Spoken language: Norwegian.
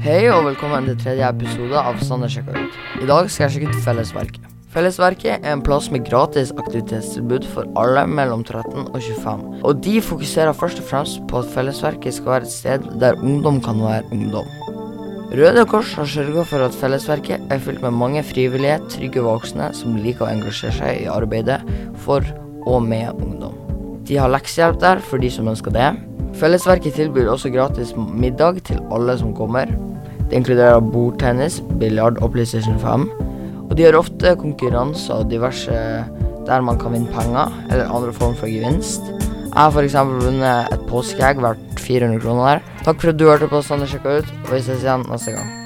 Hei og velkommen til tredje episode av Sander sjekker ut. I dag skal jeg sjekke ut Fellesverket. Fellesverket er en plass med gratis aktivitetstilbud for alle mellom 13 og 25. Og de fokuserer først og fremst på at Fellesverket skal være et sted der ungdom kan være ungdom. Røde Kors har sørga for at Fellesverket er fylt med mange frivillige, trygge voksne som liker å engasjere seg i arbeidet for og med ungdom. De har leksehjelp der for de som ønsker det. Fellesverket tilbyr også gratis middag til alle som kommer. Det inkluderer bordtennis, biljard og PlayStation 5. Og de har ofte konkurranser og diverse der man kan vinne penger eller andre form for gevinst. Jeg har f.eks. vunnet et påskeegg verdt 400 kroner der. Takk for at du hørte på Sander sjekka ut, og vi ses igjen neste gang.